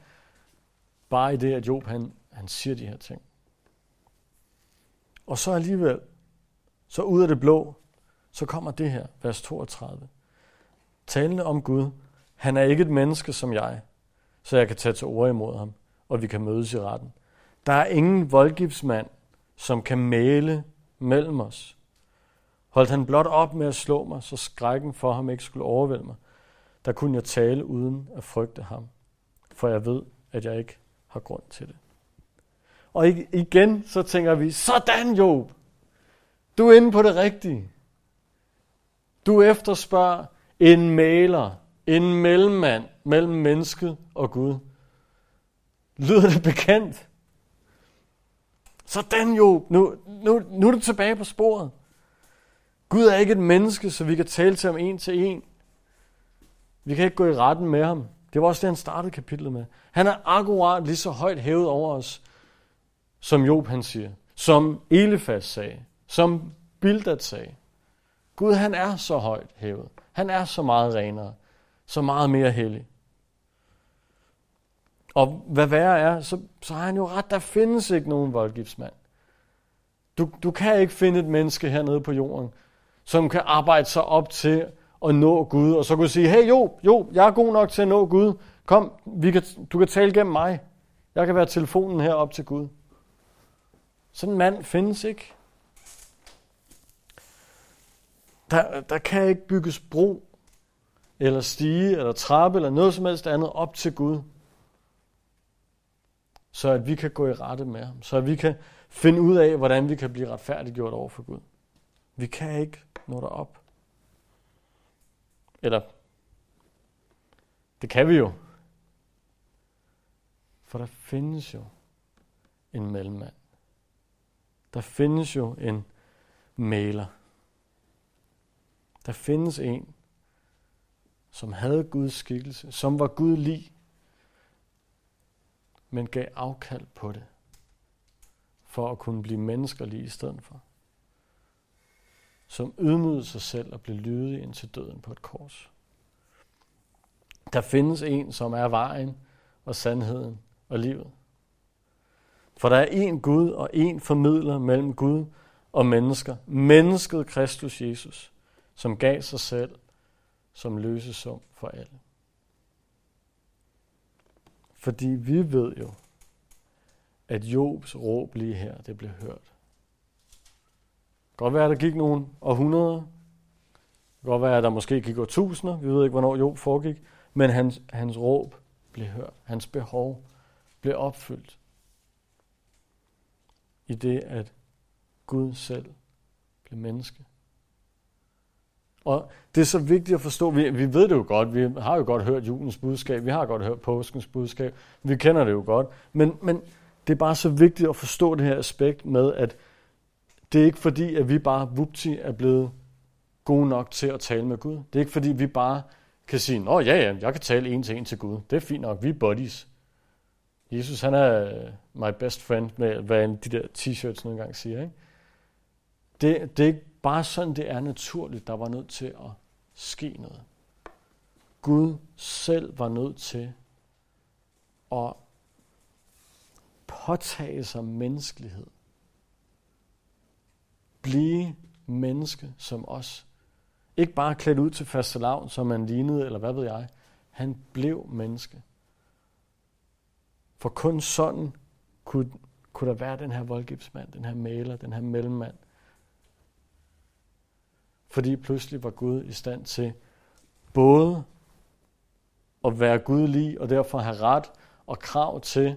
Bare i det, at Job han, han siger de her ting. Og så alligevel, så ud af det blå, så kommer det her, vers 32. Talende om Gud, han er ikke et menneske som jeg, så jeg kan tage til ord imod ham, og vi kan mødes i retten. Der er ingen voldgiftsmand, som kan male mellem os. Holdt han blot op med at slå mig, så skrækken for ham ikke skulle overvælde mig. Der kunne jeg tale uden at frygte ham, for jeg ved, at jeg ikke har grund til det. Og igen, så tænker vi, sådan Job, du er inde på det rigtige. Du efterspørger en maler, en mellemmand mellem mennesket og Gud. Lyder det bekendt? Sådan jo, nu, nu, nu er du tilbage på sporet. Gud er ikke et menneske, så vi kan tale til ham en til en. Vi kan ikke gå i retten med ham. Det var også det, han startede kapitlet med. Han er akkurat lige så højt hævet over os, som Job han siger. Som Elifas sagde. Som Bildad sagde. Gud han er så højt hævet. Han er så meget renere. Så meget mere hellig. Og hvad værre er, så, så har han jo ret, der findes ikke nogen voldgiftsmand. Du, du kan ikke finde et menneske hernede på jorden, som kan arbejde sig op til at nå Gud, og så kunne sige, hey jo, jo, jeg er god nok til at nå Gud. Kom, vi kan, du kan tale gennem mig. Jeg kan være telefonen her op til Gud. Sådan en mand findes ikke. Der, der kan ikke bygges bro, eller stige, eller trappe, eller noget som helst andet op til Gud. Så at vi kan gå i rette med ham. Så at vi kan finde ud af, hvordan vi kan blive retfærdiggjort over for Gud. Vi kan ikke nå derop. Eller, det kan vi jo. For der findes jo en mellemmand. Der findes jo en maler. Der findes en, som havde Guds skikkelse, som var Gud lig, men gav afkald på det, for at kunne blive menneskerlig i stedet for. Som ydmygede sig selv og blev lydig ind til døden på et kors. Der findes en, som er vejen og sandheden og livet. For der er én Gud og én formidler mellem Gud og mennesker. Mennesket Kristus Jesus, som gav sig selv som løsesum for alle. Fordi vi ved jo, at Jobs råb lige her, det blev hørt. Godt være, at der gik nogle århundreder. Det kan godt være, at der måske gik årtusinder. Vi ved ikke, hvornår Job foregik. Men hans, hans råb blev hørt. Hans behov blev opfyldt. I det, at Gud selv blev menneske. Og det er så vigtigt at forstå, vi, vi ved det jo godt, vi har jo godt hørt julens budskab, vi har godt hørt påskens budskab, vi kender det jo godt, men, men det er bare så vigtigt at forstå det her aspekt med, at det er ikke fordi, at vi bare vupti er blevet gode nok til at tale med Gud. Det er ikke fordi, vi bare kan sige, nå ja, ja, jeg kan tale en til en til Gud. Det er fint nok, vi er buddies. Jesus, han er my best friend, med hvad de der t-shirts nogle gange siger. Ikke? Det, det er ikke bare sådan, det er naturligt. Der var nødt til at ske noget. Gud selv var nødt til at påtage sig menneskelighed. Blive menneske som os. Ikke bare klædt ud til fastelavn, som man lignede, eller hvad ved jeg. Han blev menneske. For kun sådan kunne, kunne der være den her voldgiftsmand, den her maler, den her mellemmand. Fordi pludselig var Gud i stand til både at være gudlig og derfor have ret og krav til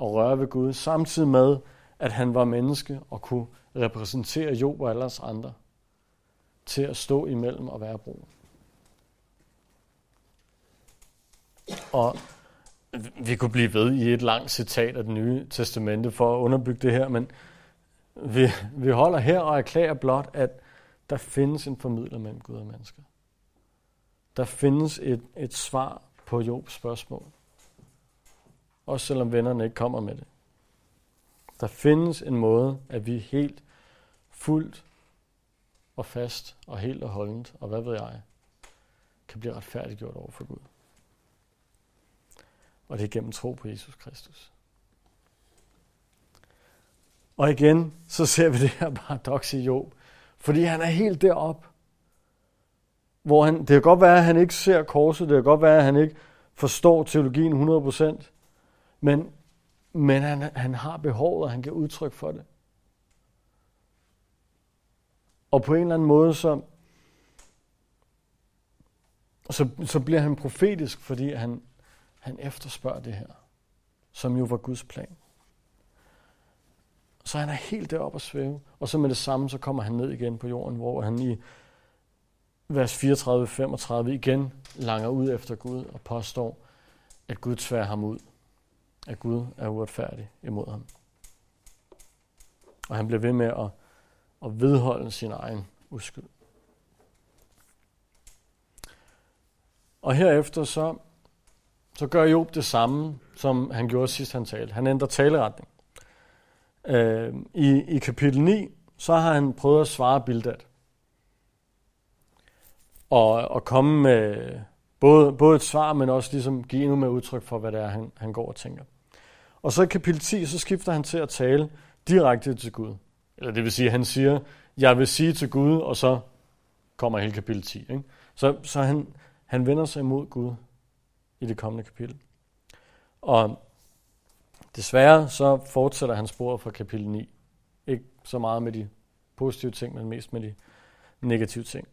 at røre ved Gud, samtidig med, at han var menneske og kunne repræsentere Job og alle andre til at stå imellem og være brug. Og vi kunne blive ved i et langt citat af det nye testamente for at underbygge det her, men vi, vi holder her og erklærer blot, at der findes en formidler mellem Gud og mennesker. Der findes et, et svar på Jobs spørgsmål. Også selvom vennerne ikke kommer med det. Der findes en måde, at vi helt fuldt og fast og helt og holdent, og hvad ved jeg, kan blive retfærdiggjort over for Gud. Og det er gennem tro på Jesus Kristus. Og igen, så ser vi det her paradoks i Job. Fordi han er helt derop, hvor han, det kan godt være, at han ikke ser korset, det kan godt være, at han ikke forstår teologien 100%, men, men han, han har behovet, og han kan udtryk for det. Og på en eller anden måde, så, så, så bliver han profetisk, fordi han, han efterspørger det her, som jo var Guds plan. Så han er helt deroppe at svæve, og så med det samme, så kommer han ned igen på jorden, hvor han i vers 34-35 igen langer ud efter Gud og påstår, at Gud tværer ham ud. At Gud er uretfærdig imod ham. Og han bliver ved med at, at vedholde sin egen uskyld. Og herefter så, så gør Job det samme, som han gjorde sidst han talte. Han ændrer taleretning. Øh, i, I kapitel 9, så har han prøvet at svare Bildad. Og, og komme med både, både et svar, men også ligesom give endnu mere udtryk for, hvad det er, han, han går og tænker. Og så i kapitel 10, så skifter han til at tale direkte til Gud. Eller det vil sige, at han siger, jeg vil sige til Gud, og så kommer hele kapitel 10. Ikke? Så, så han, han vender sig imod Gud i det kommende kapitel. Og desværre så fortsætter han sporet fra kapitel 9. Ikke så meget med de positive ting, men mest med de negative ting.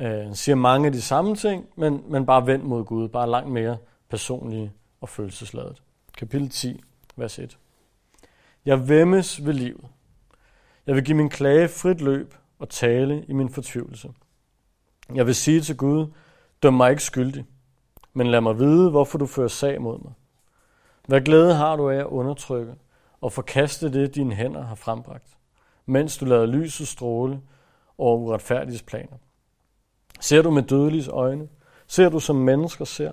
Øh, han siger mange af de samme ting, men, men bare vendt mod Gud, bare langt mere personlige og følelsesladet. Kapitel 10, vers 1. Jeg vemmes ved livet. Jeg vil give min klage frit løb og tale i min fortvivlelse. Jeg vil sige til Gud, døm mig ikke skyldig, men lad mig vide, hvorfor du fører sag mod mig. Hvad glæde har du af at undertrykke og forkaste det, dine hænder har frembragt, mens du lader lyset stråle over uretfærdiges planer. Ser du med dødeliges øjne? Ser du som mennesker ser?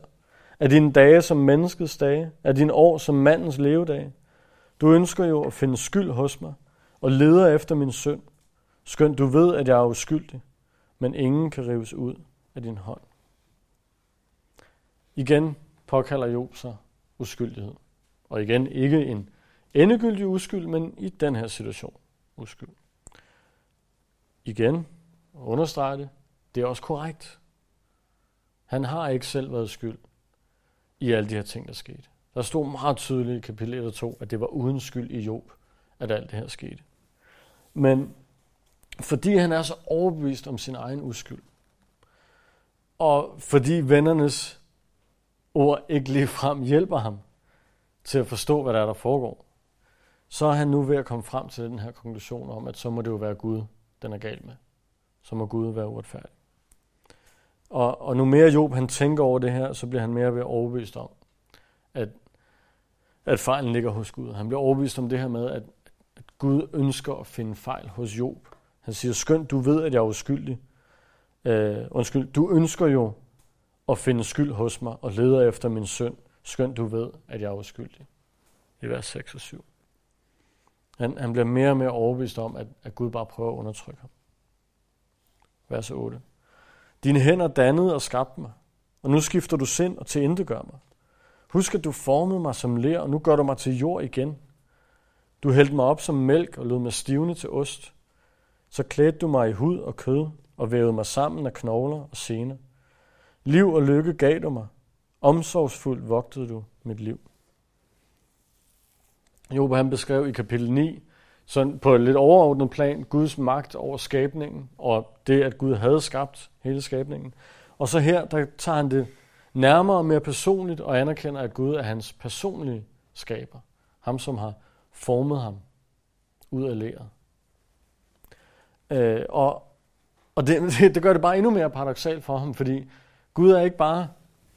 Er dine dage som menneskets dage? Er dine år som mandens levedage? Du ønsker jo at finde skyld hos mig, og leder efter min synd. Skønt du ved, at jeg er uskyldig, men ingen kan rives ud af din hånd. Igen påkalder Job sig uskyldighed. Og igen ikke en endegyldig uskyld, men i den her situation uskyld. Igen understrege det, det er også korrekt. Han har ikke selv været skyld i alle de her ting, der skete. Der stod meget tydeligt i kapitel 2, at det var uden skyld i Job, at alt det her skete. Men fordi han er så overbevist om sin egen uskyld, og fordi vennernes ord ikke lige frem hjælper ham til at forstå, hvad der er, der foregår, så er han nu ved at komme frem til den her konklusion om, at så må det jo være Gud, den er gal med. Så må Gud være uretfærdig. Og, og nu mere Job han tænker over det her, så bliver han mere ved overbevist om, at, at fejlen ligger hos Gud. Han bliver overbevist om det her med, at, at Gud ønsker at finde fejl hos Job. Han siger, skønt du ved, at jeg er uskyldig. Øh, undskyld, du ønsker jo at finde skyld hos mig og leder efter min synd, skønt du ved, at jeg er uskyldig. I vers 6 og 7. Han, han bliver mere og mere overbevist om, at, at Gud bare prøver at undertrykke ham. Vers 8. Dine hænder dannede og skabte mig, og nu skifter du sind og til mig. Husk, at du formede mig som ler, og nu gør du mig til jord igen. Du hældte mig op som mælk og lod mig stivne til ost. Så klædte du mig i hud og kød og vævede mig sammen af knogler og sener. Liv og lykke gav du mig. Omsorgsfuldt vogtede du mit liv. Job han beskrev i kapitel 9, sådan på et lidt overordnet plan, Guds magt over skabningen, og det, at Gud havde skabt hele skabningen. Og så her, der tager han det nærmere og mere personligt, og anerkender, at Gud er hans personlige skaber. Ham, som har formet ham ud af læret. Øh, og og det, det, det gør det bare endnu mere paradoxalt for ham, fordi Gud er ikke bare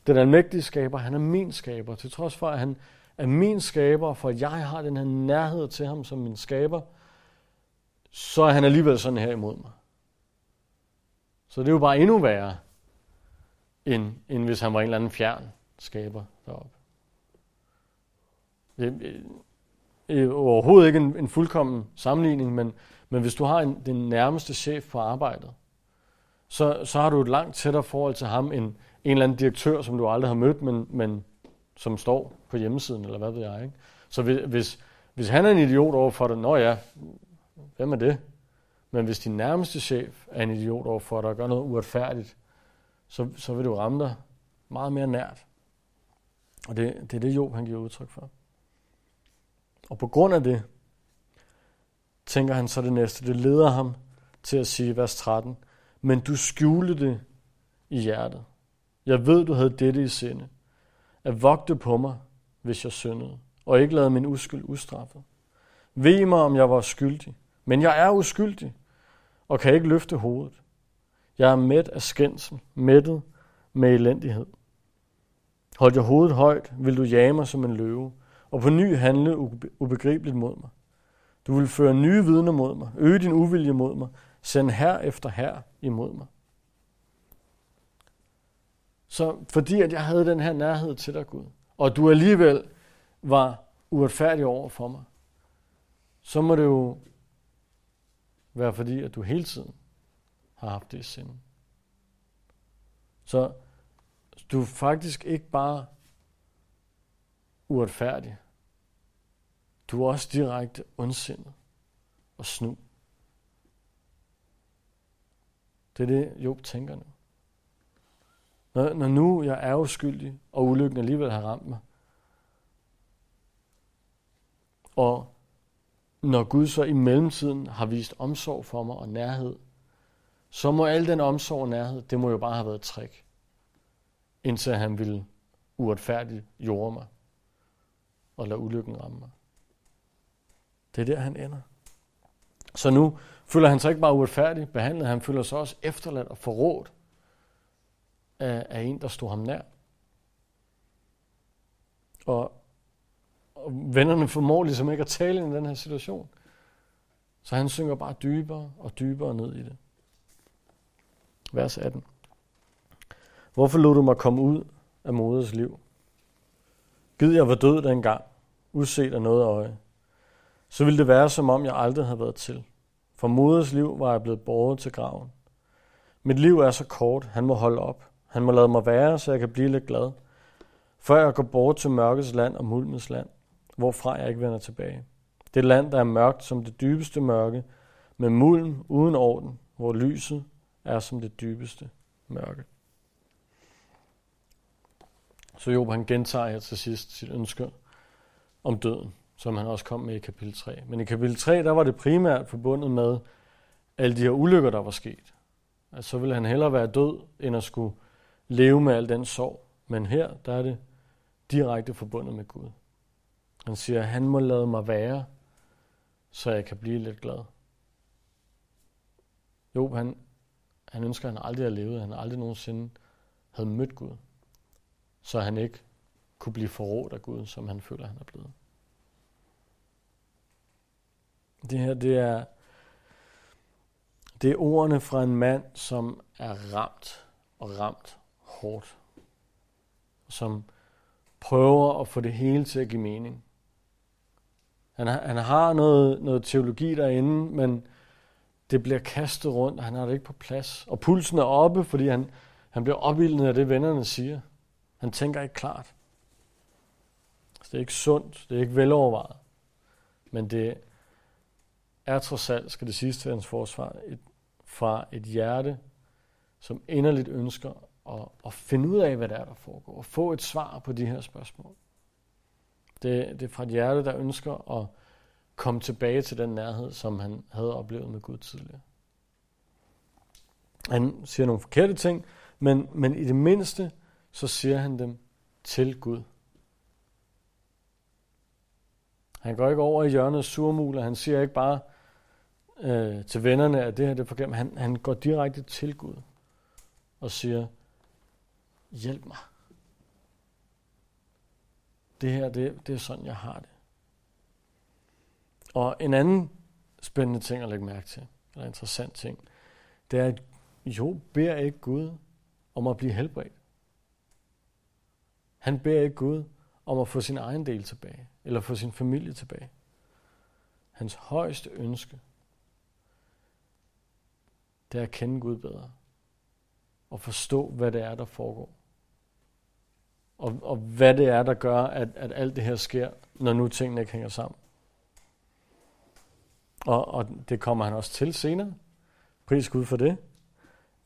den almægtige skaber, han er min skaber. Til trods for, at han er min skaber, for at jeg har den her nærhed til ham som min skaber, så er han alligevel sådan her imod mig. Så det er jo bare endnu værre, end, end hvis han var en eller anden fjern skaber deroppe. Det er overhovedet ikke en, en fuldkommen sammenligning, men, men hvis du har en, den nærmeste chef på arbejdet, så, så har du et langt tættere forhold til ham end en eller anden direktør, som du aldrig har mødt, men, men som står på hjemmesiden, eller hvad ved jeg. Ikke? Så hvis, hvis, hvis han er en idiot over for dig, nå ja, hvem er det? Men hvis din nærmeste chef er en idiot over for dig og gør noget uretfærdigt, så, så vil du ramme dig meget mere nært. Og det, det er det, Job han giver udtryk for. Og på grund af det, tænker han så det næste. Det leder ham til at sige, vers 13, men du skjulte det i hjertet. Jeg ved, du havde dette i sinde. At vogte på mig, hvis jeg syndede, og ikke lade min uskyld ustraffet. Ved mig, om jeg var skyldig. Men jeg er uskyldig, og kan ikke løfte hovedet. Jeg er mæt af skændsel, mættet med elendighed. Hold jeg hovedet højt, vil du jage mig som en løve, og på ny handle ubegribeligt mod mig. Du vil føre nye vidner mod mig, øge din uvilje mod mig, send her efter her imod mig. Så fordi at jeg havde den her nærhed til dig, Gud, og du alligevel var uretfærdig over for mig, så må det jo være fordi, at du hele tiden har haft det i sinde. Så du er faktisk ikke bare uretfærdig. Du er også direkte ondsindet og snu. Det er det, Job tænker nu. Når, når nu jeg er uskyldig, og ulykken alligevel har ramt mig, og når Gud så i mellemtiden har vist omsorg for mig og nærhed, så må al den omsorg og nærhed, det må jo bare have været et trick, indtil han ville uretfærdigt jorde mig og lade ulykken ramme mig. Det er der, han ender. Så nu føler han sig ikke bare uretfærdigt behandlet, han føler sig også efterladt og forrådt af, af en, der stod ham nær. Og, og vennerne formår ligesom ikke at tale ind i den her situation. Så han synker bare dybere og dybere ned i det. Vers 18. Hvorfor lod du mig komme ud af moders liv? Gid jeg var død dengang, uset af noget øje. Så ville det være, som om jeg aldrig havde været til. For moders liv var jeg blevet båret til graven. Mit liv er så kort, han må holde op. Han må lade mig være, så jeg kan blive lidt glad. Før jeg går bort til mørkets land og mulmens land, hvorfra jeg ikke vender tilbage. Det land, der er mørkt som det dybeste mørke, med mulm uden orden, hvor lyset er som det dybeste mørke. Så Job han gentager her til sidst sit ønske om døden, som han også kom med i kapitel 3. Men i kapitel 3, der var det primært forbundet med alle de her ulykker, der var sket. Altså, så ville han hellere være død, end at skulle leve med al den sorg. Men her, der er det direkte forbundet med Gud. Han siger, han må lade mig være, så jeg kan blive lidt glad. Job, han, han ønsker, at han aldrig har levet. Han aldrig nogensinde havde mødt Gud. Så han ikke kunne blive forrådt af Gud, som han føler, han er blevet. Det her, det er, det er ordene fra en mand, som er ramt og ramt hårdt. Som prøver at få det hele til at give mening. Han han har noget, noget teologi derinde, men det bliver kastet rundt, og han har det ikke på plads. Og pulsen er oppe, fordi han, han bliver opvildet af det, vennerne siger. Han tænker ikke klart. det er ikke sundt, det er ikke velovervejet. Men det er trods alt, skal det siges til hans forsvar, et, fra et hjerte, som inderligt ønsker at, at finde ud af, hvad der er, der foregår, og få et svar på de her spørgsmål. Det, det er fra et hjerte, der ønsker at komme tilbage til den nærhed, som han havde oplevet med Gud tidligere. Han siger nogle forkerte ting, men, men i det mindste, så siger han dem til Gud. Han går ikke over i hjørnet surmul, og han siger ikke bare øh, til vennerne, at det her det er forkert, han, han går direkte til Gud og siger, hjælp mig. Det her, det, det er sådan, jeg har det. Og en anden spændende ting at lægge mærke til, eller interessant ting, det er, at Jo beder ikke Gud om at blive helbredt. Han beder ikke Gud om at få sin egen del tilbage, eller få sin familie tilbage. Hans højeste ønske, det er at kende Gud bedre, og forstå, hvad det er, der foregår. Og, og hvad det er, der gør, at, at alt det her sker, når nu tingene ikke hænger sammen. Og, og det kommer han også til senere. Pris Gud for det.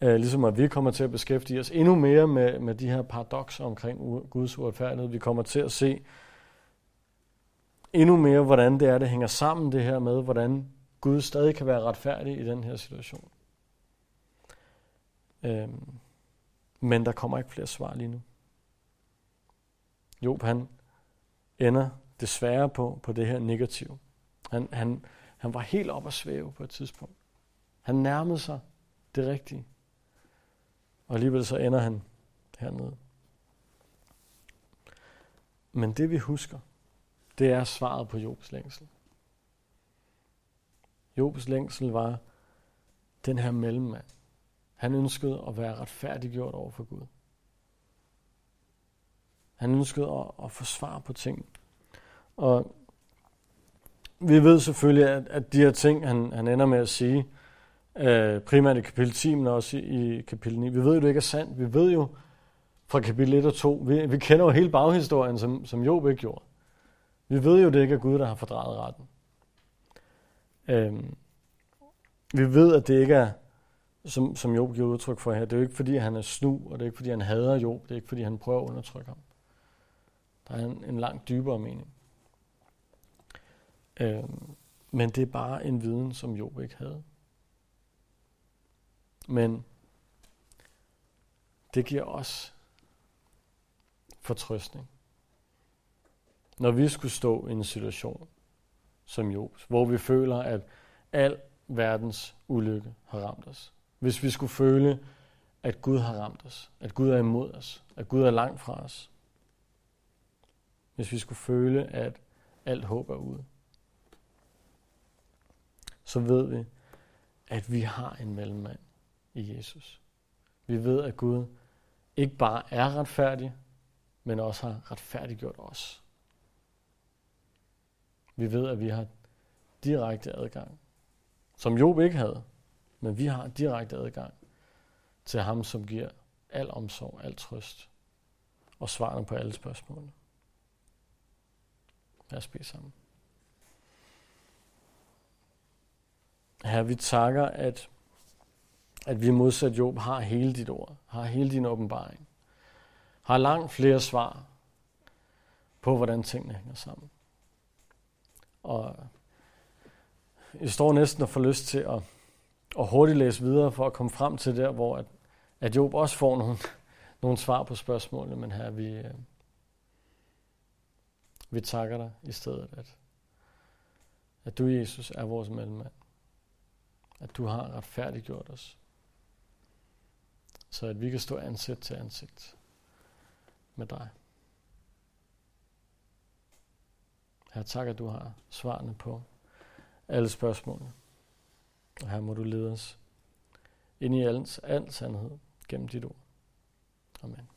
Uh, ligesom at vi kommer til at beskæftige os endnu mere med, med de her paradoxer omkring Guds uretfærdighed. Vi kommer til at se endnu mere, hvordan det er, det hænger sammen det her med, hvordan Gud stadig kan være retfærdig i den her situation. Uh, men der kommer ikke flere svar lige nu. Job han ender desværre på, på det her negativ. Han, han, han var helt op at svæve på et tidspunkt. Han nærmede sig det rigtige. Og alligevel så ender han hernede. Men det vi husker, det er svaret på Jobs længsel. Jobs længsel var den her mellemmand. Han ønskede at være retfærdiggjort over for Gud. Han ønskede at, at få svar på ting. Og vi ved selvfølgelig, at, at de her ting, han, han ender med at sige, øh, primært i kapitel 10, men også i, i kapitel 9, vi ved jo, det ikke er sandt. Vi ved jo fra kapitel 1 og 2, vi, vi kender jo hele baghistorien, som, som Job ikke gjorde. Vi ved jo, det ikke er Gud, der har fordrejet retten. Øh, vi ved, at det ikke er, som, som Job giver udtryk for her, det er jo ikke, fordi han er snu, og det er ikke, fordi han hader Job, det er ikke, fordi han prøver at undertrykke ham. Der er en, en langt dybere mening. Øh, men det er bare en viden, som Job ikke havde. Men det giver os fortrøstning. Når vi skulle stå i en situation som Jobs, hvor vi føler, at al verdens ulykke har ramt os. Hvis vi skulle føle, at Gud har ramt os, at Gud er imod os, at Gud er langt fra os. Hvis vi skulle føle, at alt håb er ude, så ved vi, at vi har en mellemmand i Jesus. Vi ved, at Gud ikke bare er retfærdig, men også har retfærdiggjort os. Vi ved, at vi har direkte adgang, som Job ikke havde, men vi har direkte adgang til ham, som giver al omsorg, al trøst og svarene på alle spørgsmål. Lad os bede sammen. Herre, vi takker, at, at vi modsat Job har hele dit ord, har hele din åbenbaring, har langt flere svar på, hvordan tingene hænger sammen. Og jeg står næsten og får lyst til at, at hurtigt læse videre for at komme frem til der, hvor at, at Job også får nogle, nogle svar på spørgsmålene, men her vi, øh, vi takker dig i stedet, at, at du, Jesus, er vores mellemmand at du har retfærdiggjort os, så at vi kan stå ansigt til ansigt med dig. Her tak, at du har svarene på alle spørgsmålene. Og her må du lede os ind i al, al sandhed gennem dit ord. Amen.